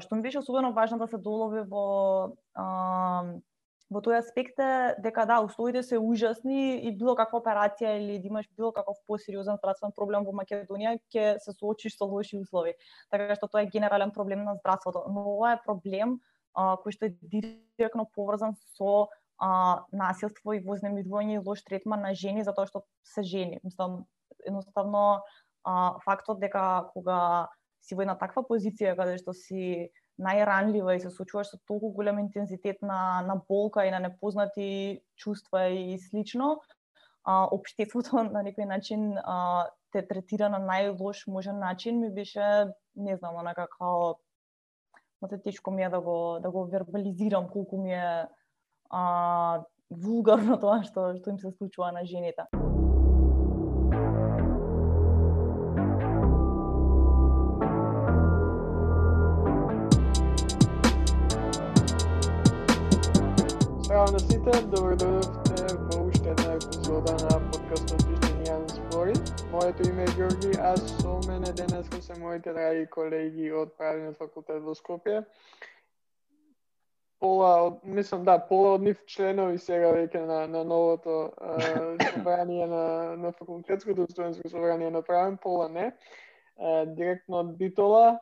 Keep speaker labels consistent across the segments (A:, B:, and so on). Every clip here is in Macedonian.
A: што ми беше особено важно да се долови во а, во тој аспект е дека да, условите се ужасни и било каква операција или да имаш било каков посериозен здравствен проблем во Македонија ќе се соочиш со лоши услови. Така што тоа е генерален проблем на здравството. Но ова е проблем а, кој што е директно поврзан со а, насилство и вознемирување и лош третман на жени затоа што се жени. Мислам, едноставно а, фактот дека кога си во една таква позиција каде што си најранлива и се случуваш со толку голем интензитет на, на болка и на непознати чувства и слично, а, обштеството на некој начин а, те третира на најлош можен начин, ми беше, не знам, онака како мате тешко ми е да го да го вербализирам колку ми е а, вулгарно тоа што што им се случува на жените.
B: Здраво на сите, добро дојдовте во уште една епизода на подкастот Вистинијан Спори. Моето име е Ѓорги, а со мене денес се моите драги колеги од Правниот факултет во Скопје. Пола од, мислам, да, пола од нив членови сега веќе на, на новото собрание на, на факултетското студентско собрание на Правен, пола не. директно од Битола,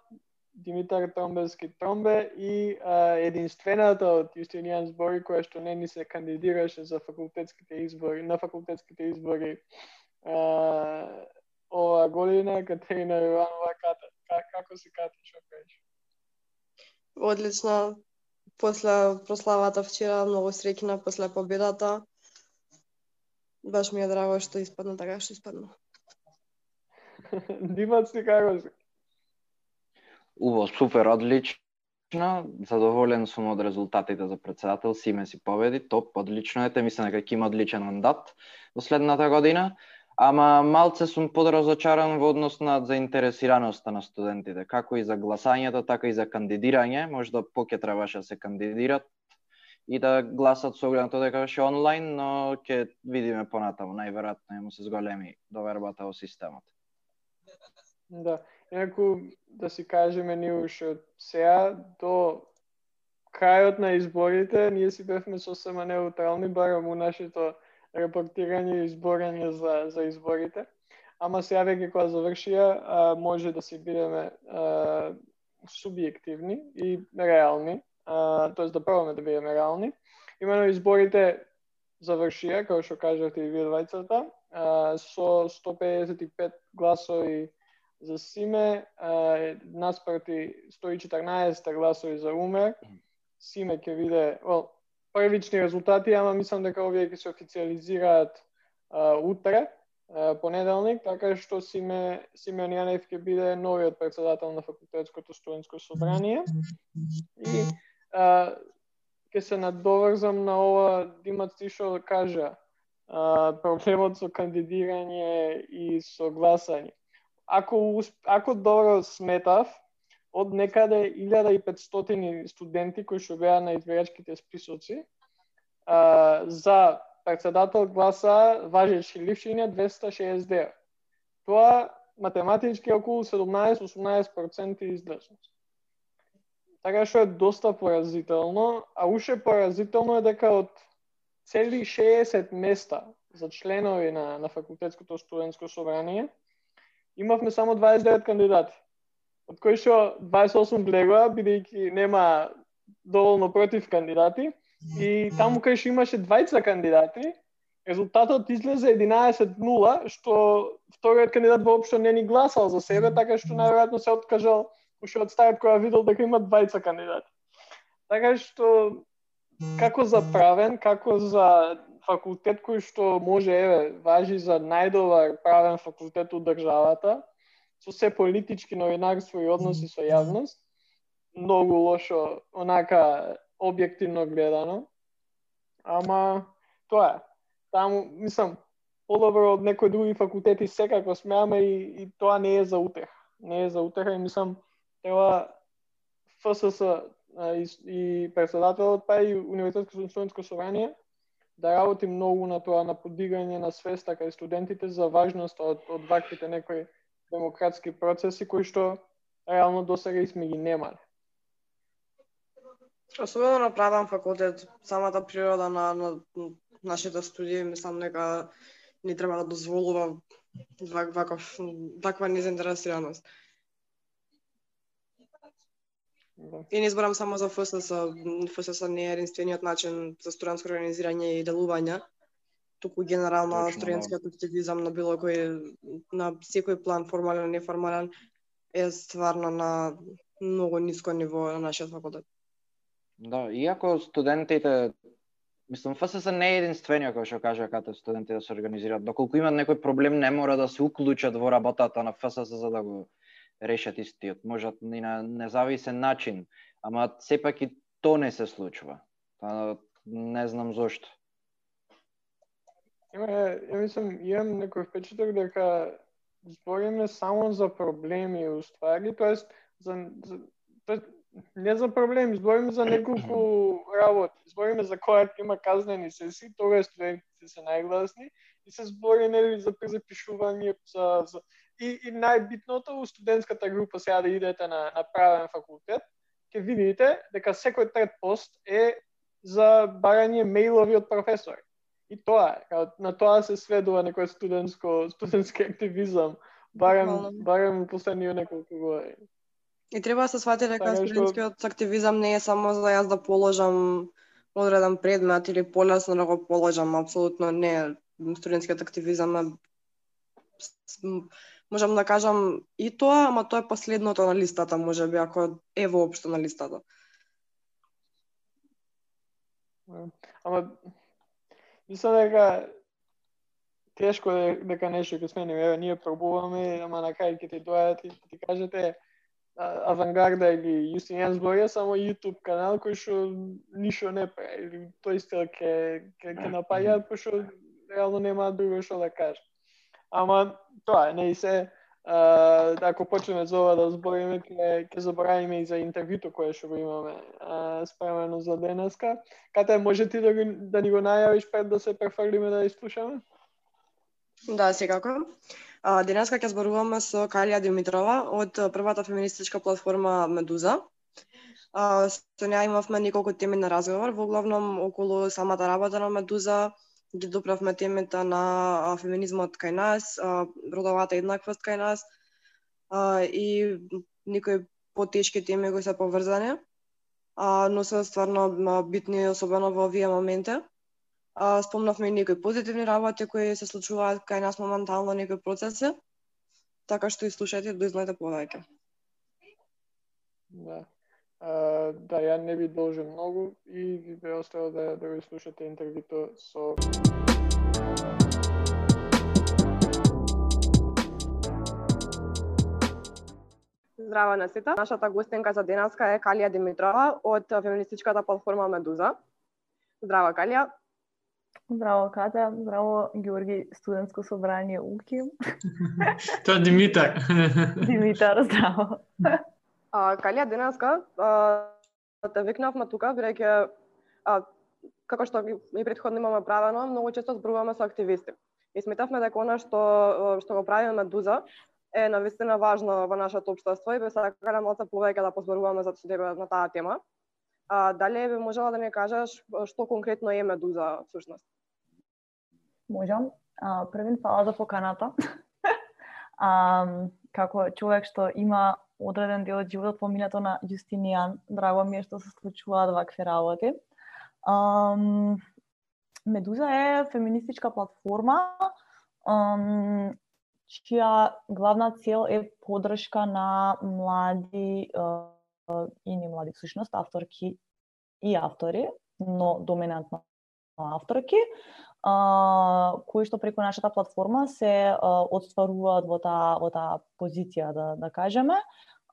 B: Димитар Тромбевски Тромбе и а, единствената од Јустинијан збори која што не ни се кандидираше за факултетските избори, на факултетските избори а, ова година, Катерина Јованова, ката, како се ката, што кажеш?
C: Одлично. После прославата вчера, многу среќна после победата. Баш ми е драго што испадна така што испадна.
B: Димац ти како си?
D: Убо, супер, одлично. Задоволен сум од резултатите за председател. Симе си победи, топ, одлично е, те Мислам дека ќе има одличен мандат во следната година. Ама малце сум подразочаран во однос на заинтересираноста на студентите, како и за гласањето, така и за кандидирање. Можда поќе требаше да се кандидират и да гласат со оглед на тоа дека беше онлайн, но ќе видиме понатаму, најверојатно му се зголеми довербата во системот.
B: Да неку, да си кажеме ние уште од сега до крајот на изборите, ние си бевме сосема неутрални, барам у нашето репортирање и изборање за, за изборите. Ама сега веќе кога завршија, а, може да си бидеме а, субјективни и реални, тоест да пробаме да бидеме реални. Имено изборите завршија, како што кажавте и вие двајцата, со 155 гласови за Симе, наспроти 114 гласови за Умер. Симе ќе биде, well, првични резултати, ама мислам дека овие ќе се официализираат а, утре, а, понеделник, така што Симе Симеон Јанев ќе биде новиот председател на факултетското студентско собрание. И а, ќе се надоврзам на ова димат ти што кажа, а, проблемот со кандидирање и со гласање ако, ако добро сметав, од некаде 1500 студенти кои што беа на избирачките списоци, а, за председател гласа важеше лившиња 269. Тоа математички околу 17-18% излезност. Така што е доста поразително, а уште поразително е дека од цели 60 места за членови на, на факултетското студентско собрание, имавме само 29 кандидати. Од кои што 28 влегоа, бидејќи нема доволно против кандидати, и таму кај што имаше двајца кандидати, резултатот излезе 11-0, што вториот кандидат воопшто не ни гласал за себе, така што најверојатно се откажал уште од стајот која видел дека има двајца кандидати. Така што како за правен, како за факултет кој што може, еве, важи за најдобар правен факултет од државата, со се политички новинарство и односи со јавност, многу лошо, онака, објективно гледано. Ама, тоа е. Таму, мислам, подобро од некои други факултети секако смеаме и, и тоа не е за утех. Не е за утех и мислам, треба ФСС и, и председателот, па и Универзитетско студентско собрание да работи многу на тоа на подигање на свеста кај студентите за важноста од, од ваквите некои демократски процеси кои што реално до сега сме ги немале.
C: Особено на правен факултет, самата природа на, на нашите студии, мислам нека не треба да дозволува ваков, таква незаинтересираност.
B: Да.
C: И не зборам само за ФСС, ФСС не е единствениот начин за студентско организирање и делување, туку генерално
D: Точно, да.
C: студентскиот активизам на било кој на секој план формален и неформален е стварно на многу ниско ниво на нашиот факултет.
D: Да, иако студентите Мислам, ФСС не е единствениот кој што кажа кате студенти да се организираат. Доколку имаат некој проблем, не мора да се уклучат во работата на ФСС за да го решат истиот. Можат и на независен начин, ама сепак и то не се случува. Та, не знам зошто.
B: Има, ја мислам, имам некој впечаток дека збориме само за проблеми уствари, тоест за, за тоест, не за проблеми, збориме за неколку работи. Збориме за која има казнени сесии, тогаш студентите се најгласни и се збори нели за презапишување за, за и, и најбитното у студентската група сега да идете на, на правен факултет, ќе видите дека секој трет пост е за барање мејлови од професори. И тоа е, на тоа се сведува некој студентско студентски активизам, барем барем последниот неколку години.
C: И треба да се свати дека
B: Така што-
C: студентскиот активизам не е само за јас да положам одреден предмет или полесно да го положам, апсолутно не. Студентскиот активизам е можам да кажам и тоа, ама тоа е последното на листата, може би ако е воопшто на листата.
B: Ама мислам дека тешко е дека нешто ќе сменим. Еве ние пробуваме, ама на крај ќе ти доаѓат и ти кажете Авангарда или Јустинијан е само YouTube канал кој што ништо не прави. Или тој стил ќе ќе ќе напаѓаат пошто реално нема друго што да кажат. Ама тоа не и се а, ако почнеме за ова да збориме, ке, ке заборавиме и за интервјуто кое што го имаме а, спремено за денеска. Кате може ти да, го, да ни го најавиш пред да се префрлиме да изслушаме?
C: Да, секако. А, денеска ќе зборуваме со Калија Димитрова од првата феминистичка платформа Медуза. А, со неа имавме неколку теми на разговор, во главном околу самата работа на Медуза, ги доправме темата на феминизмот кај нас, родовата еднаквост кај нас а, и некои потешки теми кои се поврзани, а, но се стварно битни, особено во овие моменти. А, спомнавме и некои позитивни работи кои се случуваат кај нас моментално, некои процеси. Така што и слушајте, дознаете повеќе.
B: Да. А, да, ја не ви должам многу и ви бе оставил да, да го слушате интервјуто со
C: Здраво на сите. Нашата гостинка за денеска е Калија Димитрова од феминистичката платформа Медуза. Здраво Калија.
A: Здраво, Катя. Здраво, Георги, студентско собрание УКИ.
E: Тоа Димитар.
A: Димитар, здраво.
C: А, Калија денеска а, те викнавме тука бидејќи како што и предходно имаме правено, многу често зборуваме со активисти. И сметавме дека она што што го прави Медуза е навистина важно во нашето општество и би сакале малце повеќе да позборуваме за тебе на таа тема. А, дали би можела да ми кажеш што конкретно е Медуза всушност?
A: Можам. А, првин фала за поканата. а, како човек што има одреден дел од животот поминато на Јустинијан, драго ми е што се случуваат вакви работи. Um, Медуза е феминистичка платформа um, чија главна цел е подршка на млади uh, и не млади всушност авторки и автори, но доминантно авторки, а, кои што преку нашата платформа се а, одстваруваат во таа во таа позиција да да кажеме.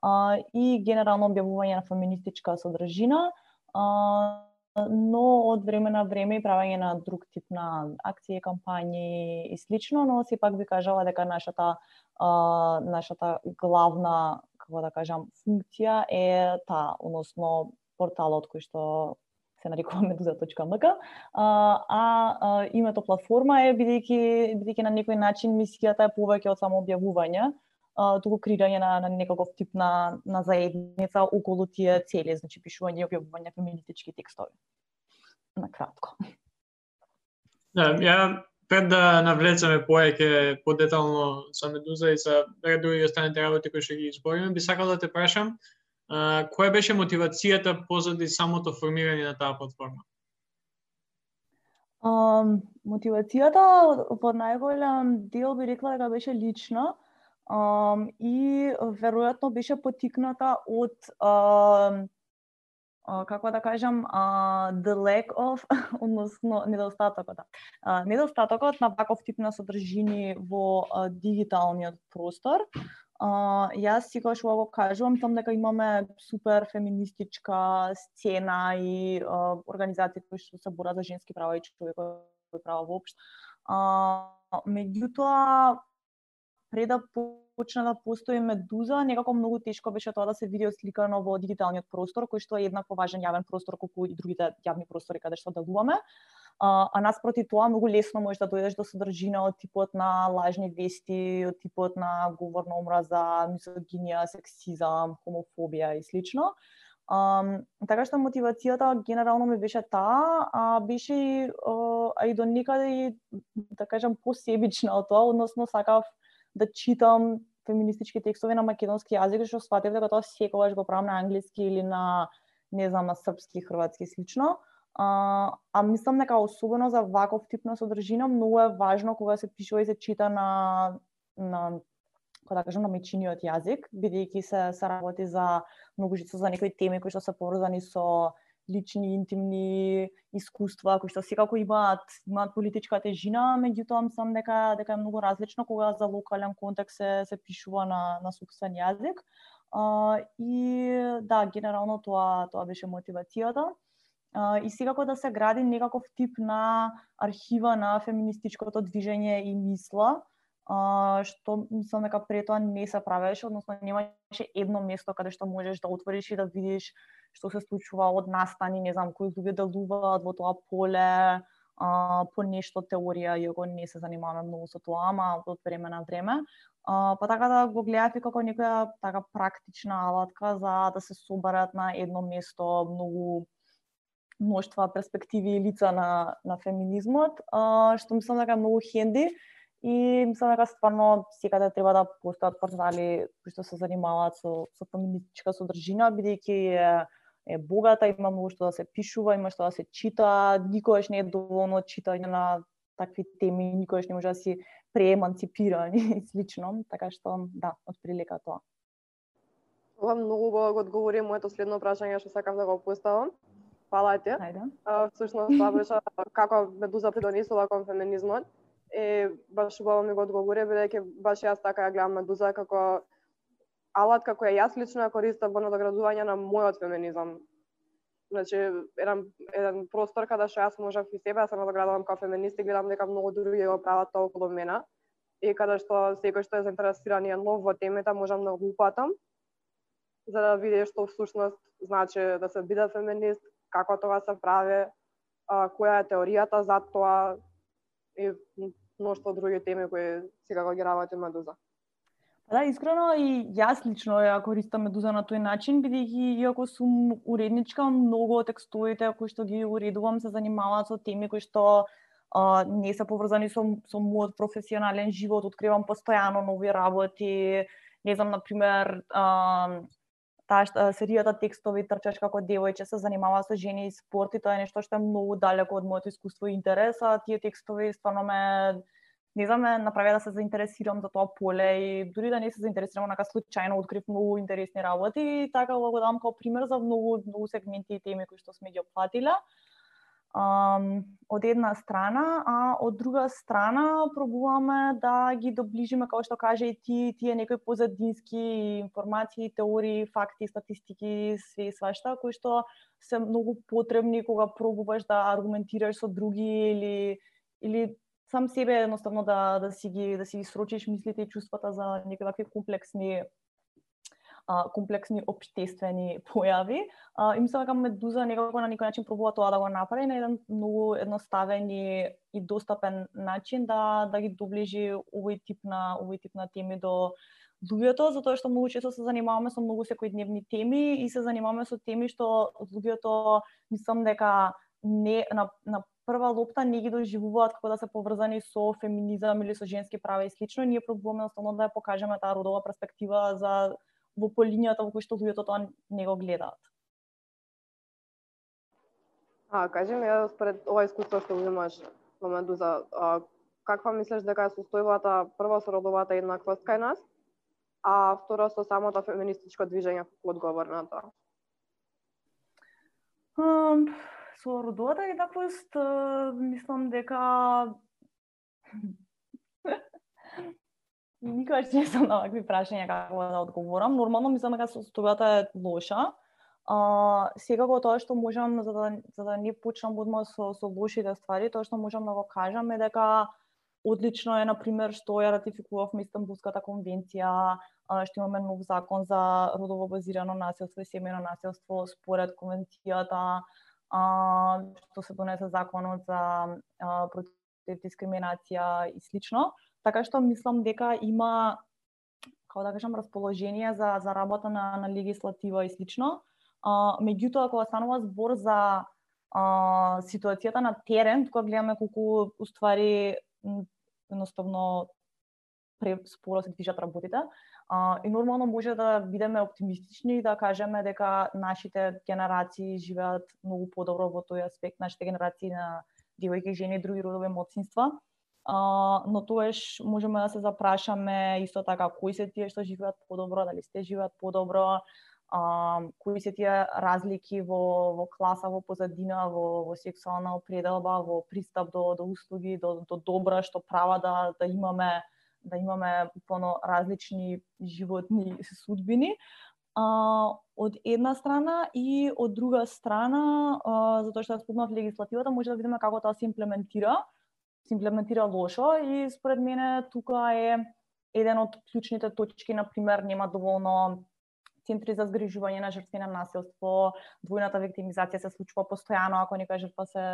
A: А, и генерално објавување на феминистичка содржина, а, но од време на време и правење на друг тип на акции, кампањи и слично, но сепак би кажала дека нашата а, нашата главна, како да кажам, функција е таа, односно порталот кој што се нарекува meduza.mk, а, а, а името платформа е бидејќи бидејќи на некој начин мисијата е повеќе од само објавување, туку креирање на, на некаков тип на, на заедница околу тие цели, значи пишување и објавување феминистички текстови. На кратко.
E: Да, ја пред да навлецаме поеќе подетално со Медуза и за други останете работи кои што ги избориме, би сакал да те прашам, а, која беше мотивацијата позади самото формирање на таа платформа?
A: Um, мотивацијата во најголем дел би рекла дека беше лична um, и веројатно беше потикната од um, uh, како да кажам uh, the lack of односно недостатокот да. Uh, недостатокот на ваков тип на содржини во uh, дигиталниот простор Uh, јас секогаш го кажувам там дека имаме супер феминистичка сцена и uh, организации кои што се борат за женски права и човекови права воопшто. Uh, меѓутоа пред да почна да постои Медуза, некако многу тешко беше тоа да се види осликано во дигиталниот простор, кој што е еднакво важен јавен простор колку и другите јавни простори каде што делуваме. Да а, а наспроти тоа многу лесно можеш да дојдеш до содржина од типот на лажни вести, од типот на говор на омраза, мизогинија, сексизам, хомофобија и слично. Um, така што мотивацијата генерално ми беше таа, а беше и, а и до некаде и, да кажам, посебична од тоа, односно сакав да читам феминистички текстови на македонски јазик, што сватев дека тоа секогаш го правам на англиски или на не знам, на српски, хрватски слично. А, а мислам дека особено за ваков тип на содржина многу е важно кога се пишува и се чита на на како да кажам на мечиниот јазик, бидејќи се се работи за многу жицо за некои теми кои што се поврзани со лични интимни искуства кои што секако имаат имаат политичка тежина, меѓутоа мислам дека дека е многу различно кога за локален контекст се се пишува на на собствен јазик. А, и да, генерално тоа тоа беше мотивацијата и секако да се гради некаков тип на архива на феминистичкото движење и мисла, што мислам дека пред тоа не се правеше, односно немаше едно место каде што можеш да отвориш и да видиш што се случува од настани, не знам, кои луѓе делуваат во тоа поле, а, по нешто теорија, иако не се занимаваме многу со тоа, ама од време на време. А, па така да го гледав и како некоја така практична алатка за да се соберат на едно место многу мноштва перспективи и лица на, на феминизмот, а, што мислам дека е многу хенди и мислам дека стварно секаде треба да постојат портали кои што се занимаваат со, со феминистичка содржина, бидејќи е, е богата, има многу што да се пишува, има што да се чита, никогаш не е доволно читање на такви теми, никогаш не може да си прееманципирани и слично, така што да, од прилика тоа.
C: Ова многу го одговори моето следно прашање што сакав да го поставам. Фала ти.
A: Ајде.
C: всушност тоа беше како Медуза придонесува кон феминизмот. И баш убаво ми го одговори, бидејќи баш јас така ја гледам Медуза како алат како ја јас лично ја користам во надоградување на мојот феминизам. Значи, еден, еден простор каде што јас можев и себе да се надоградувам како феминист и гледам дека многу други го прават тоа околу мене. И каде што секој што е заинтересиран и е нов во темата, можам да го упатам за да види што всушност значи да се биде феминист, како тоа се прави, а, која е теоријата за тоа и мноштво други теми кои сега ги работи Медуза.
A: Па да, искрено и јас лично ја користам Медуза на тој начин, бидејќи иако сум уредничка, многу од текстовите кои што ги уредувам се занимаваат со теми кои што а, не се поврзани со, со мојот професионален живот, откривам постојано нови работи, не знам, на пример, а, таа серијата текстови трчаш како девојче се занимава со жени и спорт и тоа е нешто што е многу далеко од моето искуство и интерес, а тие текстови стварно ме не знам, ме направи да се заинтересирам за тоа поле и дури да не се заинтересирам, онака случајно открив многу интересни работи и така го дам како пример за многу многу сегменти и теми кои што сме ги опфатиле од една страна, а од друга страна пробуваме да ги доближиме, како што каже и ти, тие некои позадински информации, теории, факти, статистики, све и свашта, кои што се многу потребни кога пробуваш да аргументираш со други или или сам себе едноставно да да си ги да си ги срочиш мислите и чувствата за некои комплексни а, комплексни обштествени појави. А, и мислам дека Медуза некако на некој начин пробува тоа да го направи на еден многу едноставен и, и достапен начин да да ги доближи овој тип на овој тип на теми до луѓето, затоа што многу често се занимаваме со многу секојдневни теми и се занимаваме со теми што луѓето мислам дека не на, на прва лопта не ги доживуваат како да се поврзани со феминизам или со женски права и слично. Ние пробуваме основно да ја покажеме таа родова перспектива за во полинијата во кој што луѓето тоа не го гледаат.
C: А, кажи ми, според ова искуство што го имаш во Медуза, а, каква мислиш дека е состојбата прво со родовата еднаквост кај нас, а второ со самото феминистичко движење како одговор на тоа?
A: Um, со родовата еднаквост, мислам дека никогаш не сум на вакви прашања како да одговорам. Нормално мислам дека состојбата е лоша. А, секако тоа што можам за да за да не почнам одма со со лошите ствари, тоа што можам да го кажам е дека одлично е на пример што ја ратификувавме Истанбулската конвенција, што имаме нов закон за родово базирано насилство и семејно насилство според конвенцијата а, што се донесе законот за а, против дискриминација и слично. Така што мислам дека има како да кажам расположение за за работа на на легислатива и слично. А, меѓутоа кога станува збор за а, ситуацијата на терен, кога гледаме колку уствари едноставно споро се движат работите, А, и нормално може да бидеме оптимистични и да кажеме дека нашите генерации живеат многу подобро во тој аспект, нашите генерации на девојки, жени и други родови моцинства. А, но тоеш можеме да се запрашаме исто така кои се тие што живеат подобро, дали сте живеат подобро, а, кои се тие разлики во, во класа, во позадина, во, во сексуална определба, во пристап до, до услуги, до, до добра што права да, да имаме да имаме поно различни животни судбини. А, од една страна и од друга страна, а, затоа што ја спомнав легислативата, може да видиме како тоа се имплементира, се имплементира лошо и според мене тука е еден од клучните точки, на пример, нема доволно центри за згрижување на жртви на насилство, двојната виктимизација се случува постојано ако некоја жртва па се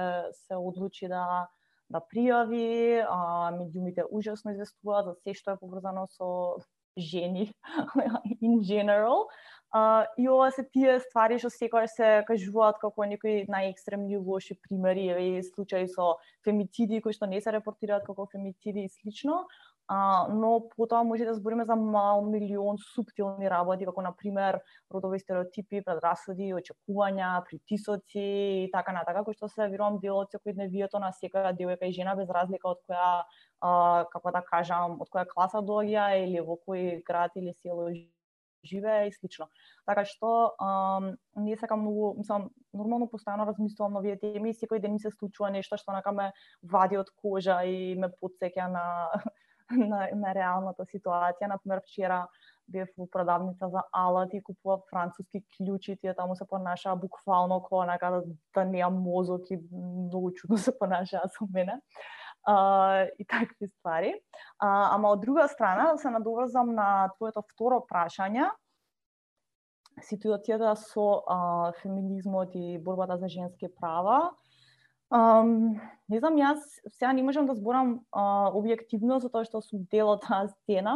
A: се одлучи да да пријави, а, медиумите ужасно известуваат за се што е поврзано со жени in general. Uh, и ова се тие ствари што секогаш се кажуваат како некои најекстремни лоши примери, и случаи со фемициди кои што не се репортираат како фемициди и слично, А, но потоа може да збориме за мал милион субтилни работи, како например родови стереотипи, предрасуди, очекувања, притисоци и така натака, кои што се верувам дел од секојдневието на секоја девојка и жена без разлика од која а, како да кажам, од која класа доаѓа или во кој град или село живее и слично. Така што ам, не сакам многу, мислам, нормално постојано размислувам на овие теми и секој ден ми се случува нешто што нака ме вади од кожа и ме подсеќа на на, на реалната ситуација. Например, вчера бев во продавница за алат и купував француски клучи, тие таму се понашаа буквално како нака да, да неам мозок и многу чудно се понашаа со мене. И такви ствари. А ама од друга страна, да се надоврзам на твоето второ прашање, ситуацијата со а, феминизмот и борбата за женски права, Um, не знам, јас сега не можам да зборам uh, објективно за тоа што сум дел од таа сцена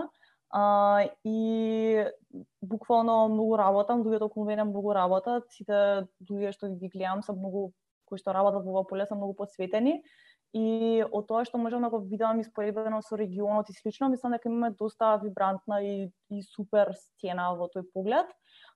A: uh, и буквално многу работам, луѓето околу мене многу работат, сите луѓе што ги гледам се многу кои што работат во ова поле се многу посветени и од тоа што можам да го видам испоредбено со регионот и слично, мислам дека имаме доста вибрантна и, и супер сцена во тој поглед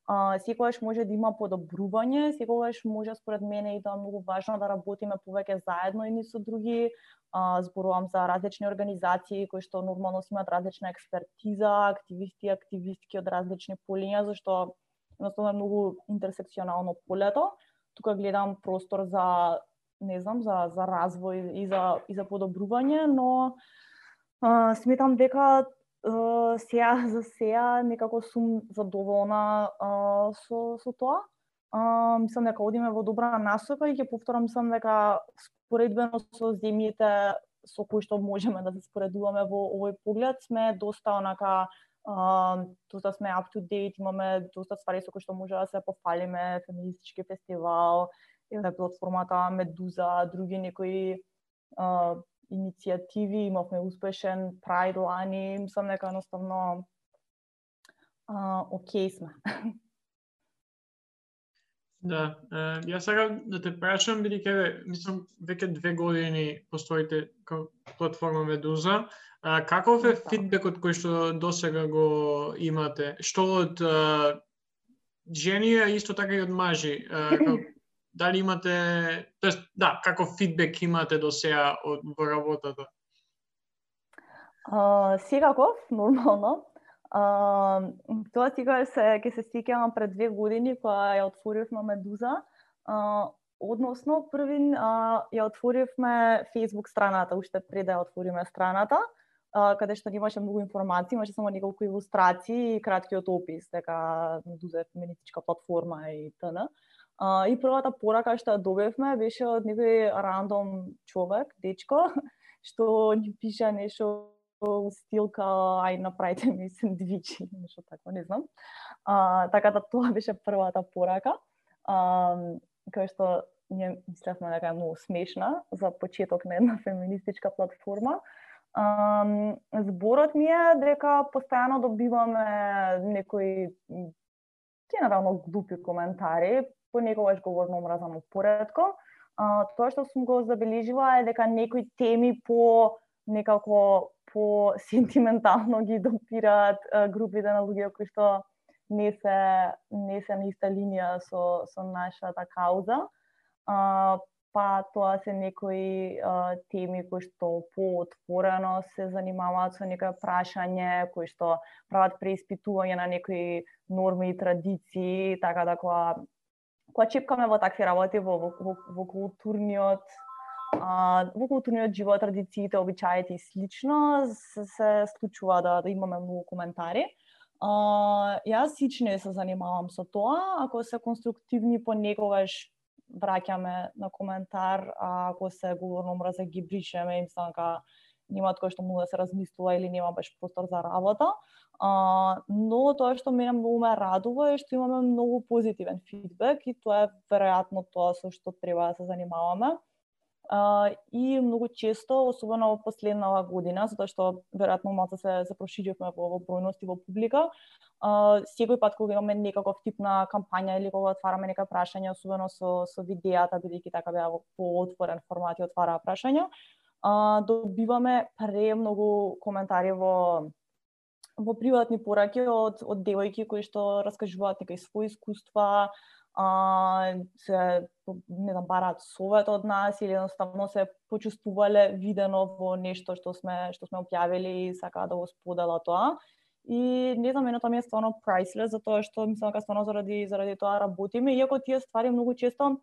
A: а, секогаш може да има подобрување, секогаш може според мене и да е многу важно да работиме повеќе заедно едни со други. А, зборувам за различни организации кои што нормално си имаат различна експертиза, активисти и активистки од различни полиња, зашто едноставно е многу интерсекционално полето. Тука гледам простор за не знам, за за развој и за и за подобрување, но а, сметам дека сега за сеја некако сум задоволна а, со со тоа. А, мислам дека одиме во добра насока и ќе повторам мислам дека споредбено со земјите со кои што можеме да се споредуваме во овој поглед сме доста онака Uh, доста сме up to date, имаме доста ствари со кои што може да се пофалиме, феминистички фестивал, или платформата Медуза, други некои uh, иницијативи, имавме успешен Pride лани, мислам дека едноставно А, окей сме.
E: Да, е, јас сега да те прашам, бидејќи мислам веќе две години постоите како платформа Медуза. А, каков е
A: Да.
E: фидбекот кој што досега го имате? Што од а, жени, а исто така и од мажи? А, како, дали имате, тоест, да, каков фидбек имате до сега од во работата?
A: А, секаков, нормално. А, тоа сега се ке се сеќавам пред две години кога ја отворивме Медуза. А, односно првин а, ја отворивме Facebook страната уште пред да ја отвориме страната, а, каде што немаше многу информации, имаше само неколку илустрации и краткиот опис дека Медуза е феминистичка платформа и т.н. А, и првата порака што ја добивме беше од некој рандом човек, дечко, што ни пиша нешто во стил као ај направите ми сендвичи, нешто такво, не знам. А, така да тоа беше првата порака. А, кај што ние мислевме дека е многу смешна за почеток на една феминистичка платформа. А, зборот ми е дека постојано добиваме некои генерално глупи коментари, понекогаш говорно омразано поредко. А, тоа што сум го забележила е дека некои теми по некако по сентиментално ги допираат групите на луѓе кои што не се не се на иста линија со со нашата кауза. А, па тоа се некои а, теми кои што поотворено се занимаваат со некои прашање, кои што прават преиспитување на некои норми и традиции, така да кога кога чепкаме во такви работи во во, во, во културниот а, во културниот живот, традициите, обичаите и слично се, се случува да, да имаме многу коментари. А, јас сичне се занимавам со тоа, ако се конструктивни понекогаш враќаме на коментар, а ако се говорно мрза ги бришеме, им станка немаат кој што му да се размислува или нема баш простор за работа. А, но тоа што мене многу ме радува е што имаме многу позитивен фидбек и тоа е веројатно тоа со што треба да се занимаваме. А, и многу често, особено во последнава година, затоа што веројатно малку се се проширивме во, во бројност и во публика, а, секој пат кога имаме некаков тип на кампања или кога отвараме нека прашања, особено со со видеата, бидејќи така беа во поотворен формат и отвараа прашања, а, добиваме премногу коментари во во приватни пораки од од девојки кои што раскажуваат некои свои искуства, а, се не знам бараат совет од нас или едноставно се почувствувале видено во нешто што сме што сме објавили и сакаат да го споделат тоа. И не знам, еното ми е стварно priceless затоа што мислам дека стварно заради заради тоа работиме, иако тие ствари многу често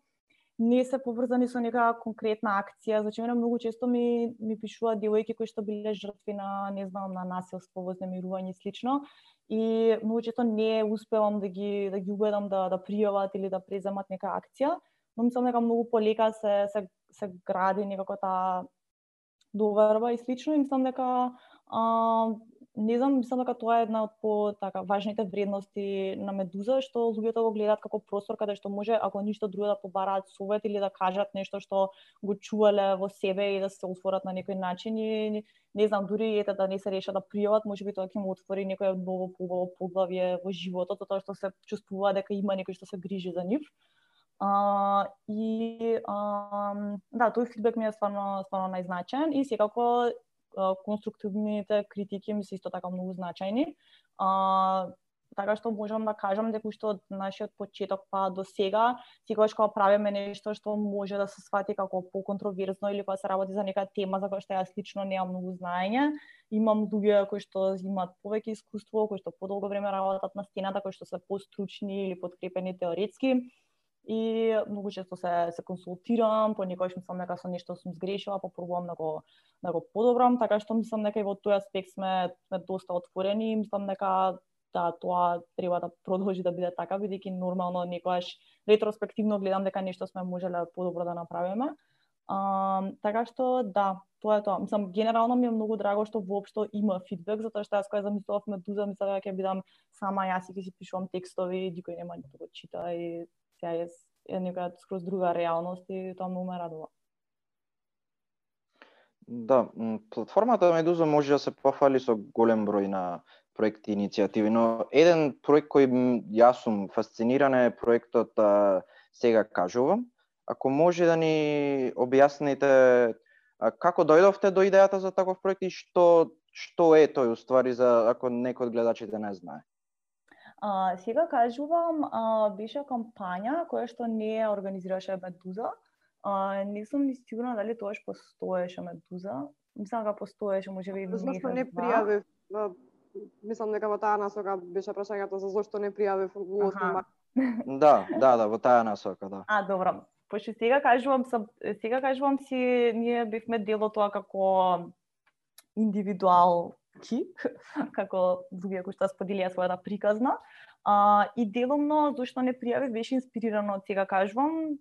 A: не се поврзани со нека конкретна акција. Значи мене многу често ми ми пишуваат девојки кои што биле жртви на не знам на насилство, вознемирување и слично и многу често не успевам да ги да ги убедам да да пријават или да преземат нека акција, но мислам дека многу полека се се се гради некако таа доверба и слично и мислам дека а, не знам, мислам дека тоа е една од по така важните вредности на Медуза што луѓето го гледаат како простор каде што може ако ништо друго да побараат совет или да кажат нешто што го чувале во себе и да се отворат на некој начин и не знам дури ете да не се решат да пријават, можеби тоа ќе му отвори некој ново поубаво поглавје во животот, тоа што се чувствува дека има некој што се грижи за нив. А, и а, да, тој фидбек ми е стварно стварно најзначен и секако конструктивните критики ми се исто така многу значајни. А, така што можам да кажам дека уште од нашиот почеток па до сега, секогаш кога правиме нешто што може да се свати како поконтроверзно или кога се работи за нека тема за која што јас лично немам многу знаење, имам луѓе кои што имаат повеќе искуство, кои што подолго време работат на стената, кои што се постручни или подкрепени теоретски и многу често се се консултирам, понекогаш мислам дека со нешто сум сгрешила, па пробувам да го да го подобрам, така што мислам дека и во тој аспект сме сме доста отворени и мислам дека да тоа треба да продолжи да биде така бидејќи нормално некогаш ретроспективно гледам дека нешто сме можеле подобро да направиме. А, така што да, тоа е тоа. Мислам генерално ми е многу драго што воопшто има фидбек затоа што јас кога замислував Медуза мислам дека ќе бидам сама јас и ќе си пишувам текстови, никој нема да го чита и сега е, е нека скроз друга реалност и тоа многу ме радува.
D: Да, платформата Медуза може да се пофали со голем број на проекти и иницијативи, но еден проект кој јас сум фасциниран е проектот а, Сега кажувам. Ако може да ни објасните а, како дојдовте до идејата за таков проект и што што е тој уствари за ако некој од гледачите не знае?
A: А, сега кажувам, а, беше кампања која што не ја организираше Медуза. А, не сум ни сигурна дали тоаш постоеше Медуза. Мислам дека постоеше, може би
C: Зашто не пријавив мислам дека во таа насока беше прашањето за зошто не пријавив во 8 март.
D: Да, да, да, во таа насока, да.
A: А, добро. Пошто сега кажувам, сега кажувам си, ние бевме дело тоа како ки, како луѓе кои што споделија својата приказна. А, и деломно зашто не пријавив беше инспирирано од сега кажувам,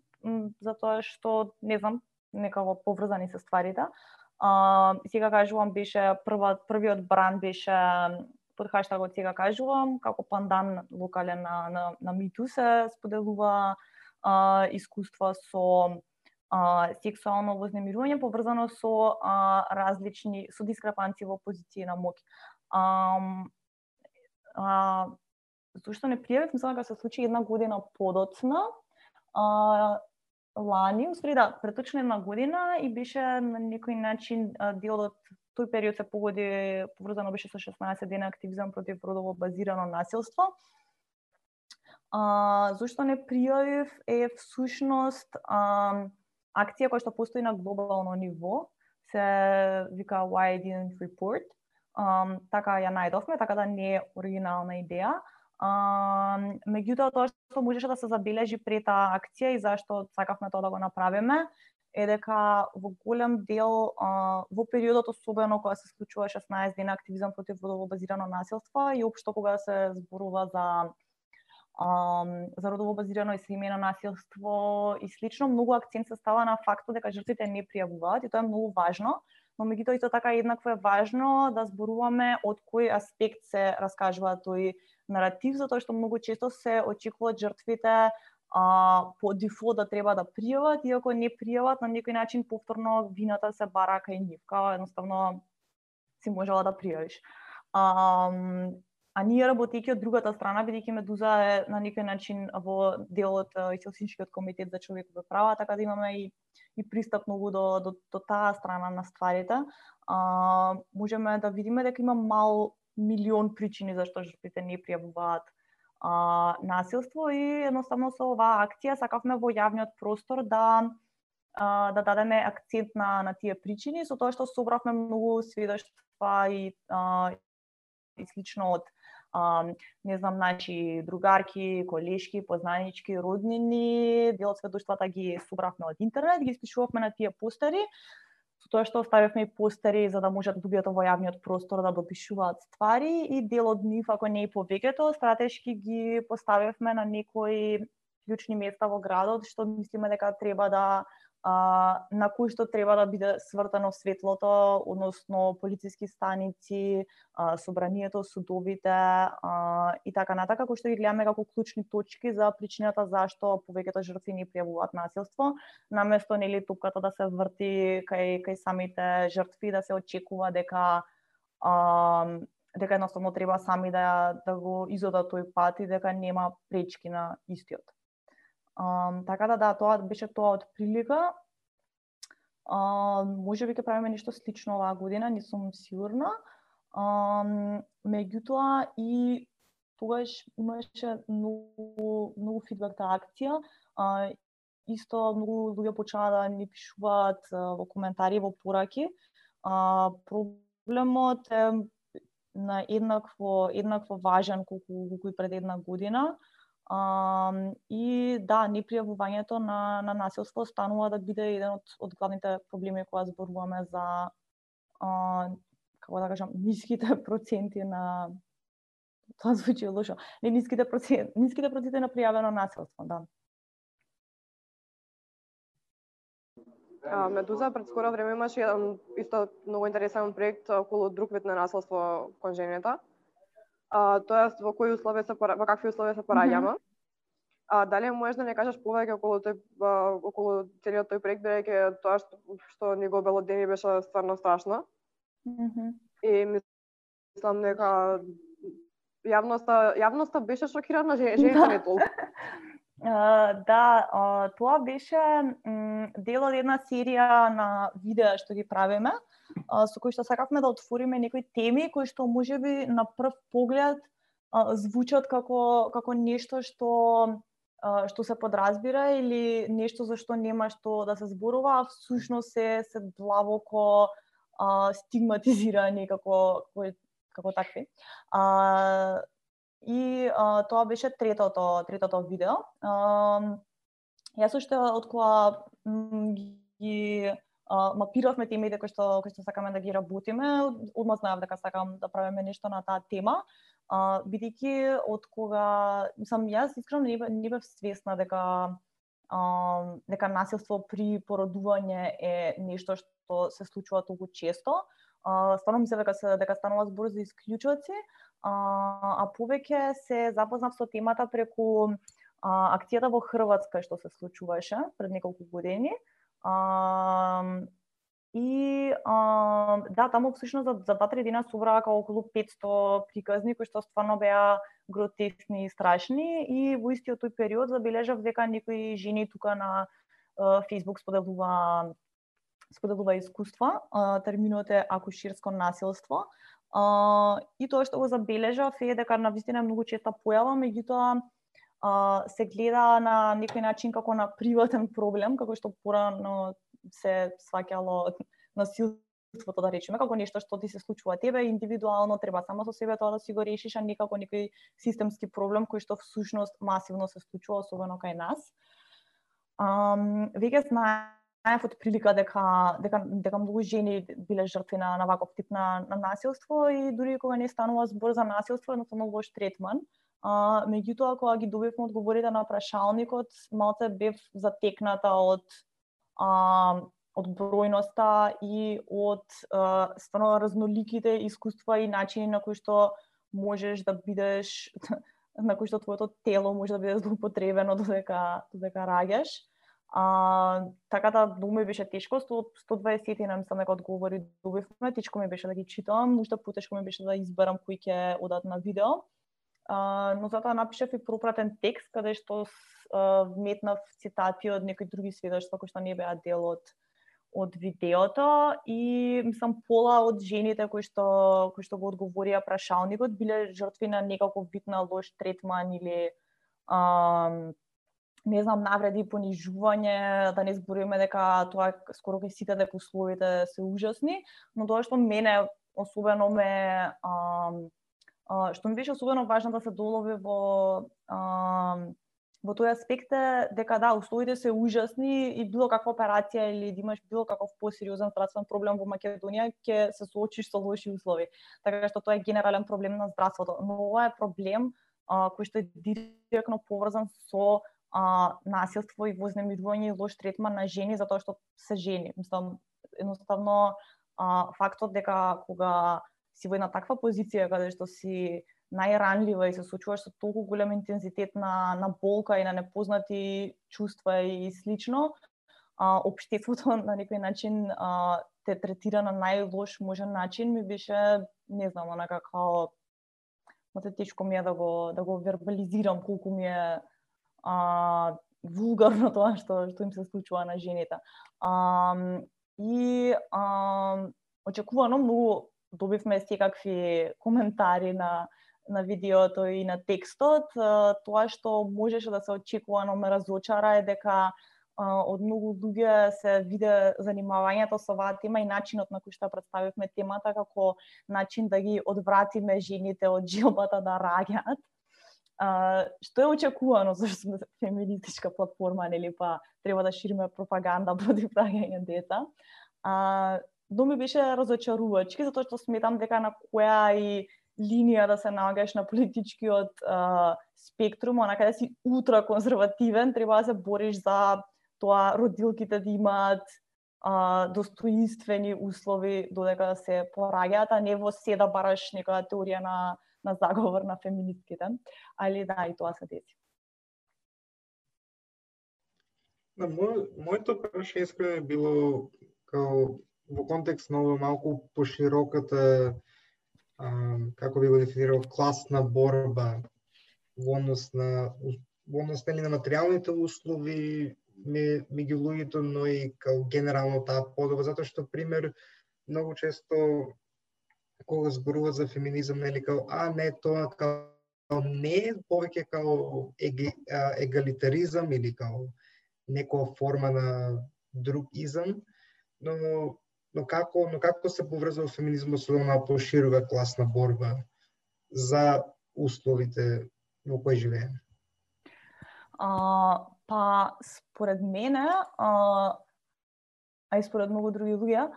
A: затоа што не знам, некако поврзани се стварите. А, сега кажувам беше прва, првиот бран беше под хаштагот сега кажувам, како пандан локален на, на, на Миту се споделува а, искуства со а, сексуално вознемирување поврзано со а, различни со дискрепанции во позиции на моќ. А, а, зашто не пријавив, мислам дека се случи една година подоцна. А, лани, успри да, преточно една година и беше на некој начин дел од тој период се погоди поврзано беше со 16 дена активизам против родово базирано насилство. А, зошто не пријавив е всушност а, акција која што постои на глобално ниво, се вика Why I Didn't Report. Um, така ја најдовме, така да не е оригинална идеја. Um, меѓутоа тоа што можеше да се забележи пред таа акција и зашто сакавме тоа да го направиме е дека во голем дел uh, во периодот особено кога се случува 16 дена активизам против водово базирано насилство и општо кога се зборува за за родово базирано и семејно насилство и слично, многу акцент се става на фактот дека жртвите не пријавуваат и тоа е многу важно, но меѓутоа исто така еднакво е важно да зборуваме од кој аспект се раскажува тој наратив, затоа што многу често се очекуваат жртвите а, по дефолт да треба да пријават, иако не пријават, на некој начин повторно вината се бара кај нив, као едноставно си можела да пријавиш. Um, А ние работејќи од другата страна, бидејќи Медуза е на некој начин во делот и Хелсиншкиот комитет за човекови права, така да имаме и, и пристап многу до, до, до таа страна на стварите, а, можеме да видиме дека има мал милион причини зашто жртвите не пријавуваат а, насилство и едноставно со оваа акција сакавме во јавниот простор да а, да дадеме акцент на на тие причини со тоа што собравме многу сведоштва и а, и слично од а, не знам, наши другарки, колешки, познанички, роднини, дел од сведоштвата ги собравме од интернет, ги спишувавме на тие постери, со тоа што оставивме и постери за да можат да луѓето во јавниот простор да допишуваат ствари и дел од нив, ако не и повеќето, стратешки ги поставивме на некои клучни места во градот, што мислиме дека треба да а, на кој што треба да биде свртано светлото, односно полициски станици, а, собранието, судовите а, и така натака, кои што ги гледаме како клучни точки за причината зашто повеќето жртви не пријавуваат насилство, наместо нели топката да се врти кај кај самите жртви да се очекува дека а, дека едноставно треба сами да да го изодат тој пат и дека нема пречки на истиот. Um, така да, да, тоа беше тоа од прилика. Um, може би ќе правиме нешто слично оваа година, не сум сигурна. Um, меѓутоа и тогаш имаше многу, многу фидбек таа акција. Uh, исто многу луѓе почнаа да ни пишуваат uh, во коментари, во пораки. Uh, проблемот е на еднакво, еднакво важен колку, колку и пред една година. Uh, и да, непријавувањето на, на насилство станува да биде еден од, од главните проблеми која зборуваме за а, како да кажам, ниските проценти на тоа звучи лошо. Не ниските проценти, ниските проценти на пријавено насилство, да.
C: Медуза пред скоро време имаше еден исто многу интересен проект околу друг вид на насилство кон жените а, тоа во кои услови се во какви услови се пораѓаме. Mm -hmm. А дали можеш да не кажеш повеќе околу тој околу целиот тој проект бидејќи тоа што, што ни го обелодени беше стварно страшно.
A: Mm -hmm.
C: И мислам дека
F: јавноста јавноста беше шокирана, жените не толку.
A: Да, тоа беше дел од една серија на видеа што ги правиме, со кои што сакавме да отвориме некои теми кои што можеби на прв поглед звучат како како нешто што што се подразбира или нешто за што нема што да се зборува, а всушност се се длабоко стигматизира стигматизирани како како, такви. А, И а, тоа беше третото, третото видео. А, јас уште од кога ги а, мапиравме темите кои што кои што сакаме да ги работиме, одма знаев дека сакам да правиме нешто на таа тема. А, бидејќи од кога сам јас искрено не, не бев свесна дека а, дека насилство при породување е нешто што се случува толку често. А, стварно мислев дека се дека станува збор за исклучоци, а, а повеќе се запознав со темата преку а, акцијата во Хрватска што се случуваше пред неколку години. А, и а, да, таму всушност за, за два-три дена собраа околу 500 приказни кои што стварно беа гротескни и страшни и во истиот тој период забележав дека некои жени тука на Facebook споделува споделува искуства. Терминот е акуширско насилство. А, и тоа што го забележав е дека на вистина многу честа појава, меѓутоа а, се гледа на некој начин како на приватен проблем, како што порано се сваќало насилството да речеме, како нешто што ти се случува тебе индивидуално, треба само со себе тоа да си го решиш, а не како некој системски проблем кој што всушност масивно се случува, особено кај нас. Um, веќе знае знаев од прилика дека дека дека многу жени биле жртви на на ваков тип на, на насилство и дури кога не станува збор за насилство, едноставно лош третман. А, меѓутоа кога ги добивме одговорите на прашалникот, малце бев затекната од а, од бројноста и од а, стварно разноликите искуства и начини на кои што можеш да бидеш на кои што твоето тело може да биде злоупотребено додека додека раѓаш. А, така да многу ми беше тешко, 100, 120 на мислам дека одговори добивме, тешко ми беше да ги читам, уште потешко ми беше да изберам кои ќе одат на видео. А, но затоа напишав и пропратен текст каде што а, вметнав цитати од некои други сведоштва кои што не беа дел од од видеото. И мислам пола од жените кои што кои што го одговорија прашалникот биле жртви на некаков вид на лош третман или а, не знам, навреди, понижување, да не збориме дека тоа скоро кај сите дека условите се ужасни, но тоа што мене особено ме а, а, што ми беше особено важно да се долови во а, во тој аспект е дека да, условите се ужасни и било каква операција или да имаш било каков посериозен здравствен проблем во Македонија ќе се соочиш со лоши услови. Така што тоа е генерален проблем на здравството, но ова е проблем а, кој што е директно поврзан со а, насилство и вознемирување и лош третман на жени затоа што се жени. Мислам, едноставно а, фактот дека кога си во една таква позиција каде што си најранлива и се случуваш со толку голем интензитет на, на болка и на непознати чувства и слично, а, обштеството на некој начин а, те третира на најлош можен начин, ми беше, не знам, онака како, Мате тешко ми е да го, да го вербализирам колку ми е а, вулгарно тоа што што им се случува на жените. А, и а, очекувано многу добивме секакви коментари на на видеото и на текстот. Тоа што можеше да се очекува, но ме разочара е дека од многу луѓе се виде занимавањето со оваа тема и начинот на кој што представивме темата како начин да ги одвратиме жените од жилбата да раѓаат а, што е очекувано зашто феминистичка платформа, нели па треба да шириме пропаганда против раѓање дета. А, но ми беше разочарувачки затоа што сметам дека на која и линија да се наоѓаш на политичкиот а, спектрум, онака да си утра конзервативен, треба да се бориш за тоа родилките да имаат а, достоинствени услови додека се пораѓаат, а не во се да бараш некоја теорија на на заговор на феминистките, али да, и тоа се деси.
G: На мој, моето прашање е било као во контекст на ова малку пошироката како би го дефинирал класна борба во однос на во однос нели на материјалните услови меѓу луѓето, но и као генерално таа подоба, затоа што пример многу често кога зборува за феминизам, нели као а не тоа као не е повеќе као еги, а, егалитаризам или као некоја форма на друг изам, но но како но како се поврзува феминизмот со онаа поширува класна борба за условите во кои живееме?
A: А, па според мене, а, а и според многу други луѓе,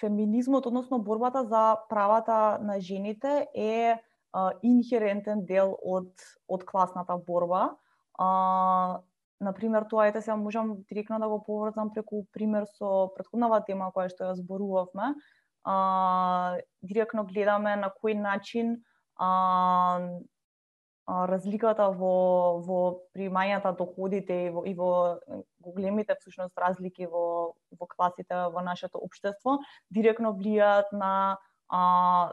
A: феминизмот, односно борбата за правата на жените е а, инхерентен дел од од класната борба. А, например, тоа ете сега можам директно да го поврзам преку пример со претходнава тема која што ја зборувавме. А, директно гледаме на кој начин а, разликата во во примањата доходите и во, и во големите всушност разлики во во класите во нашето општество директно влијаат на а,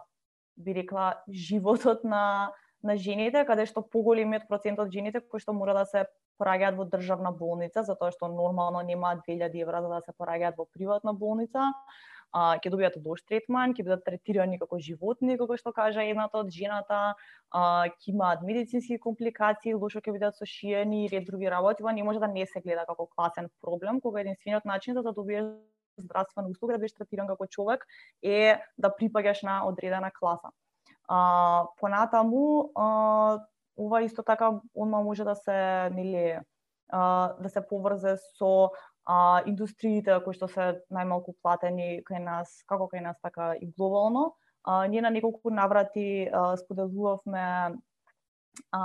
A: би рекла животот на на жените каде што поголемиот процент од жените кои што мора да се пораѓаат во државна болница затоа што нормално немаат 2000 евра за да се пораѓаат во приватна болница а, ќе добијат лош третман, ќе бидат третирани како животни, како што кажа едната од жената, а, ќе имаат медицински компликации, лошо ќе бидат сошиени и ред други работи, ова не може да не се гледа како класен проблем, кога единствениот начин за да добиеш здравствена услуга, да бидеш третиран како човек, е да припаѓаш на одредена класа. А, понатаму, а, ова исто така онма може да се нели да се поврзе со а, индустриите кои што се најмалку платени кај нас, како кај нас, така и глобално. А, ние на неколку наврати а, споделувавме а,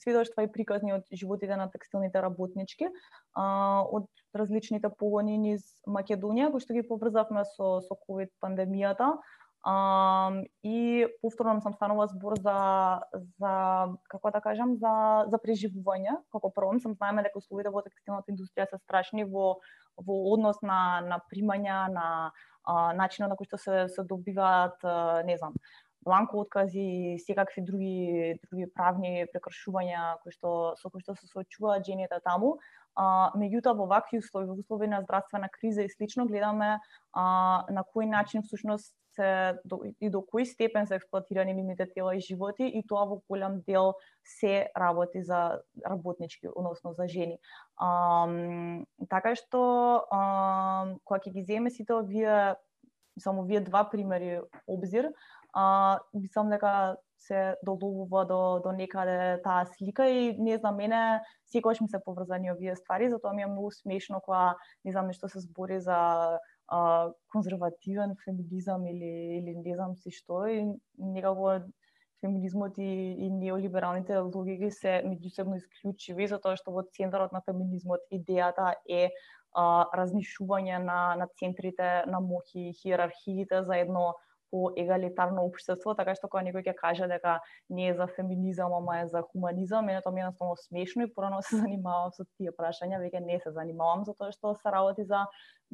A: сведоштва и приказни од животите на текстилните работнички а, од различните погони низ Македонија, кои што ги поврзавме со, со COVID пандемијата. Um, и повторно сам станува збор за за како да кажам за за преживување. Како првом сам знаеме дека условите во текстилната индустрија се страшни во во однос на на примања, на а, начинот на кој што се се добиваат, не знам, бланко откази и секакви други други правни прекршувања кои што со кои што се соочуваат жените таму. А, меѓутоа во вакви услови, во услови на здравствена криза и слично гледаме а, на кој начин всушност се до, и до кој степен се експлоатирани нивните тела и животи и тоа во голем дел се работи за работнички, односно за жени. А, така што а, кога ќе ги земе сите овие само вие два примери обзир, а, мислам дека се доловува до, до некаде таа слика и не знам, мене секогаш ми се поврзани овие ствари, затоа ми е многу смешно кога не знам нешто се збори за а, конзервативен феминизам или или не знам си што и некако феминизмот и, и неолибералните логики се меѓусебно исклучиви затоа што во центарот на феминизмот идејата е а, разнишување на на центрите на моќи и хиерархиите за едно по егалитарно општество, така што кога некој ќе каже дека не е за феминизам, ама е за хуманизам, мене тоа ми е едноставно смешно и порано се занимавам со тие прашања, веќе не се занимавам затоа што се работи за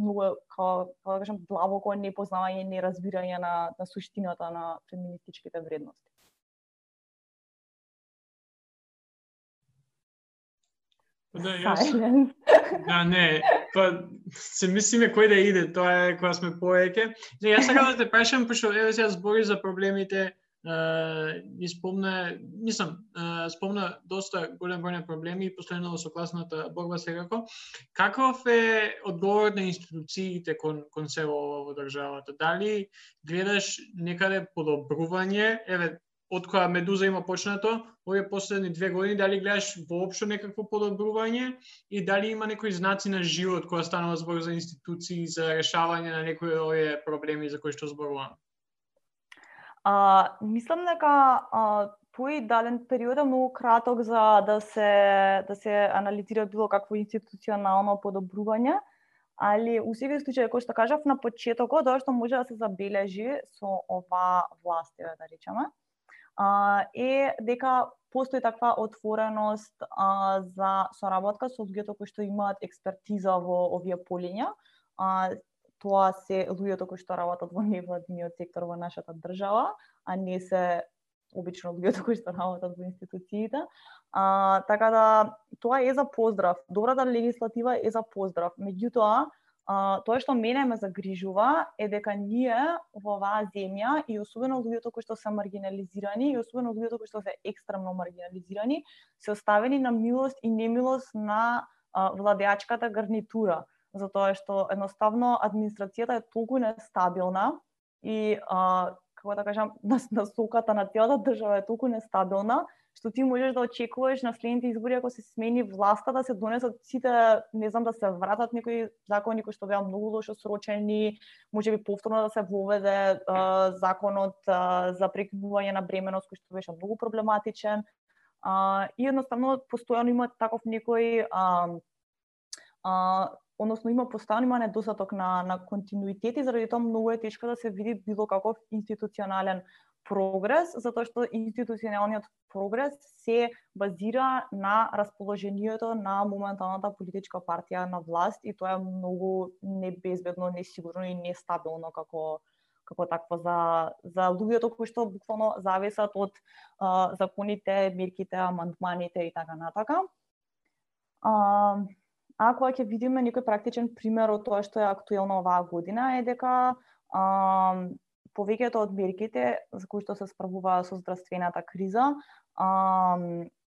A: многу како како да кажам длабоко непознавање и неразбирање на на суштината на феминистичките вредности.
E: Да, јас... Да, не, па се мислиме кој да иде, тоа е кога сме повеќе. Не, јас сакам да те прашам, пошто еве сега збори за проблемите, и спомна, мислам, спомна доста голем број на проблеми и последно со класната борба секако. Каков е одговор на институциите кон, кон се во државата? Дали гледаш некаде подобрување, еве, од која Медуза има почнато, овие последни две години, дали гледаш воопшто некакво подобрување и дали има некои знаци на живот која станува збор за институции за решавање на некои овие проблеми за кои што зборувам?
A: А, мислам дека а, тој даден период е многу краток за да се да се анализира било какво институционално подобрување, али у секој случај кој што кажав на почетокот, тоа што може да се забележи со ова власт, да речеме, е дека постои таква отвореност а, за соработка со луѓето кои што имаат експертиза во овие полиња. А, тоа се луѓето кои што работат во невладиниот сектор во нашата држава, а не се обично луѓето кои што работат во институциите. А, така да тоа е за поздрав. Добрата легислатива е за поздрав. Меѓутоа, а, тоа што мене ме загрижува е дека ние во оваа земја и особено луѓето кои што се маргинализирани и особено луѓето кои што се екстремно маргинализирани се оставени на милост и немилост на а, владеачката гарнитура. Затоа што едноставно администрацијата е толку нестабилна и а, како да кажам, насоката на целата држава е толку нестабилна, што ти можеш да очекуваш на следните избори ако се смени власта да се донесат сите, не знам да се вратат некои закони кои што беа многу лошо срочени, можеби повторно да се воведе а, законот а, за прекинување на бременост кој што беше многу проблематичен. А, и едноставно постојано има таков некој а, а, односно има постојано има недостаток на на континуитет и заради тоа многу е тешко да се види било каков институционален прогрес, затоа што институционалниот прогрес се базира на расположението на моменталната политичка партија на власт и тоа е многу небезбедно, несигурно и нестабилно како како такво за за луѓето кои што буквално зависат од а, законите, мерките, амандманите и така натака. А, Ако ќе видиме некој практичен пример од тоа што е актуелно оваа година е дека а, повеќето од мерките за кои што се справуваа со здравствената криза а,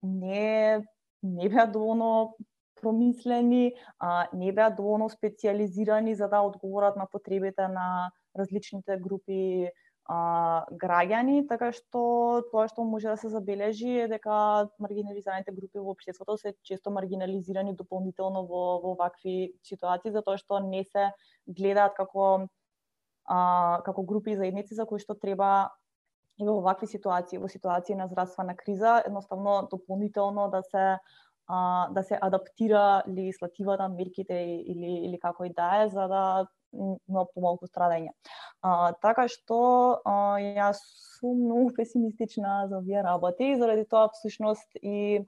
A: не не беа доволно промислени, а, не беа доволно специализирани за да одговорат на потребите на различните групи а, граѓани, така што тоа што може да се забележи е дека маргинализираните групи во општеството се често маргинализирани дополнително во, во вакви ситуации, затоа што не се гледаат како а, како групи и заедници за кои што треба и во вакви ситуации, во ситуации на здравствена криза, едноставно дополнително да се а, да се адаптира легислативата, мерките или или како и да е за да има помалку страдање. А, така што а, јас сум многу песимистична за овие работи и заради тоа всушност и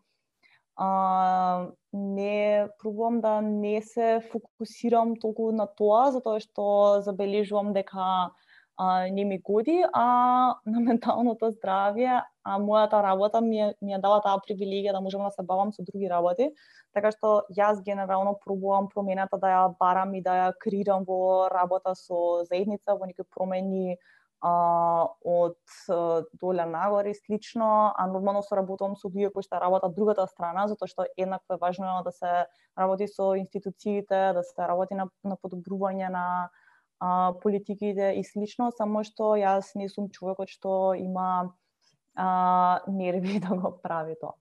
A: а, не пробувам да не се фокусирам толку на тоа, затоа што забележувам дека а, не ми годи, а на менталното здравје, а мојата работа ми е, ми е дала таа привилегија да можам да се бавам со други работи, така што јас генерално пробувам промената да ја барам и да ја крирам во работа со заедница, во некои промени а, од доле нагоре и слично, а нормално соработувам со луѓе кои што работат другата страна, затоа што еднакво е важно да се работи со институциите, да се работи на, на подобрување на а, политиките и слично, само што јас не сум човекот што има а, нерви да го прави тоа.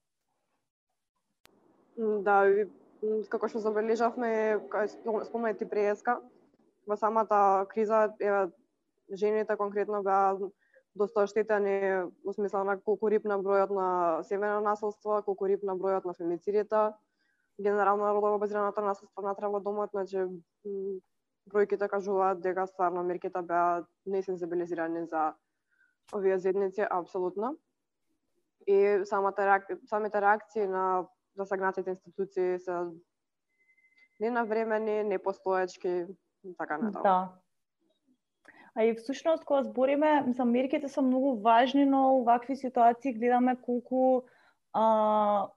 F: Да, како што забележавме, спомнете преска, во самата криза, еве, жените конкретно беа доста оштетени во смисла на колку рип на бројот на семена насилство, колку рип на бројот на фемицидите, генерално родово базираната насилство натре во домот, значи бројките кажуваат дека стварно мерките беа несензибилизирани за овие зедници, апсолутно. И самата реак... самите реакции на засагнатите институции се ненавремени, непостоечки, така натаму.
A: Да. А и всушност кога збориме, мислам, мерките се многу важни, но во вакви ситуации гледаме колку а,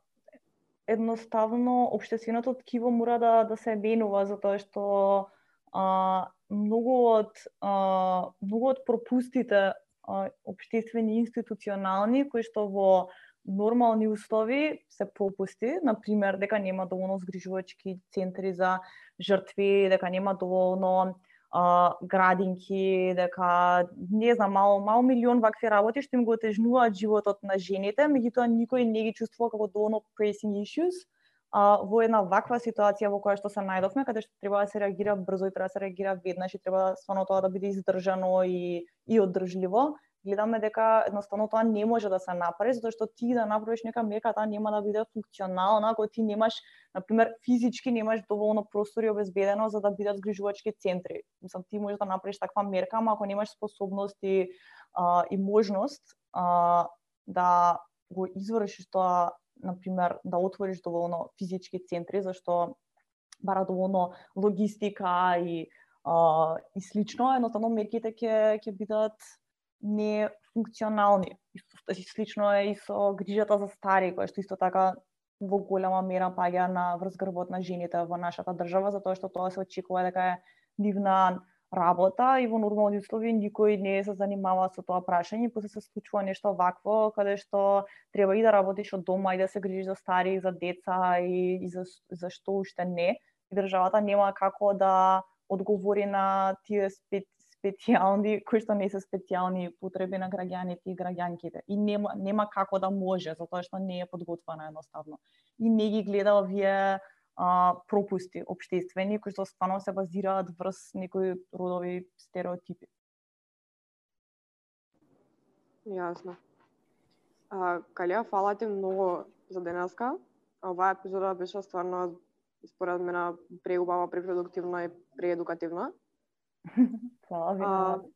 A: едноставно обштественото ткиво мора да да се менува затоа што а, многу од а, многу од пропустите а, обштествени институционални кои што во нормални услови се пропусти, на пример дека нема доволно згрижувачки центри за жртви, дека нема доволно а, градинки, дека не знам, мал, мал милион вакви работи што им го отежнуваат животот на жените, меѓутоа никој не ги чувствува како доволно pressing issues а, во една ваква ситуација во која што се најдовме, каде што треба да се реагира брзо и треба да се реагира веднаш и треба стварно тоа да биде издржано и, и одржливо, гледаме дека едноставно тоа не може да се направи, затоа што ти да направиш нека мека, таа нема да биде функционална, ако ти немаш, на пример, физички немаш доволно простори обезбедено за да бидат грижувачки центри. Мислам, ти можеш да направиш таква мерка, ама ако немаш способност и, а, и можност а, да го извршиш тоа на пример, да отвориш доволно физички центри, зашто бара доволно логистика и а, и слично, едноставно мерките ќе ќе бидат не функционални. И слично е и со грижата за стари, која што исто така во голема мера паѓа на врз грбот на жените во нашата држава, затоа што тоа се очекува дека е нивна работа и во нормални услови никој не се занимава со тоа прашање, после се случува нешто вакво каде што треба и да работиш од дома и да се грижиш за стари, за деца и, и за, за што уште не. И државата нема како да одговори на тие спет, специјални, кои што не се специјални потреби на граѓаните и граѓанките. И нема, нема како да може, затоа што не е подготвена едноставно. И не ги гледа овие а, пропусти обштествени, кои што стварно се базираат врз некои родови стереотипи.
F: Јасно. А, Калија, фала ти многу за денеска. Оваа епизода беше стварно според мене преубава, препродуктивна и преедукативна.
A: Фала ви.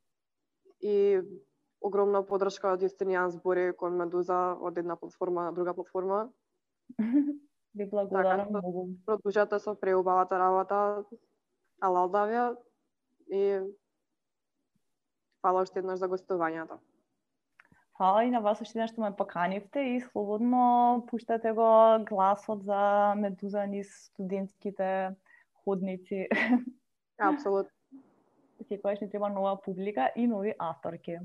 F: и огромна подршка од Јустинијан збори кон Медуза од една платформа на друга платформа.
A: Ви благодарам
F: така,
A: многу.
F: Продолжете со преубавата работа, Алалдавија и фала уште еднаш за гостувањето.
A: Фала и на вас уште еднаш што ме поканивте и слободно пуштате го гласот за Медуза низ студентските ходници.
F: Апсолутно.
A: Секогаш ни треба нова публика и нови авторки.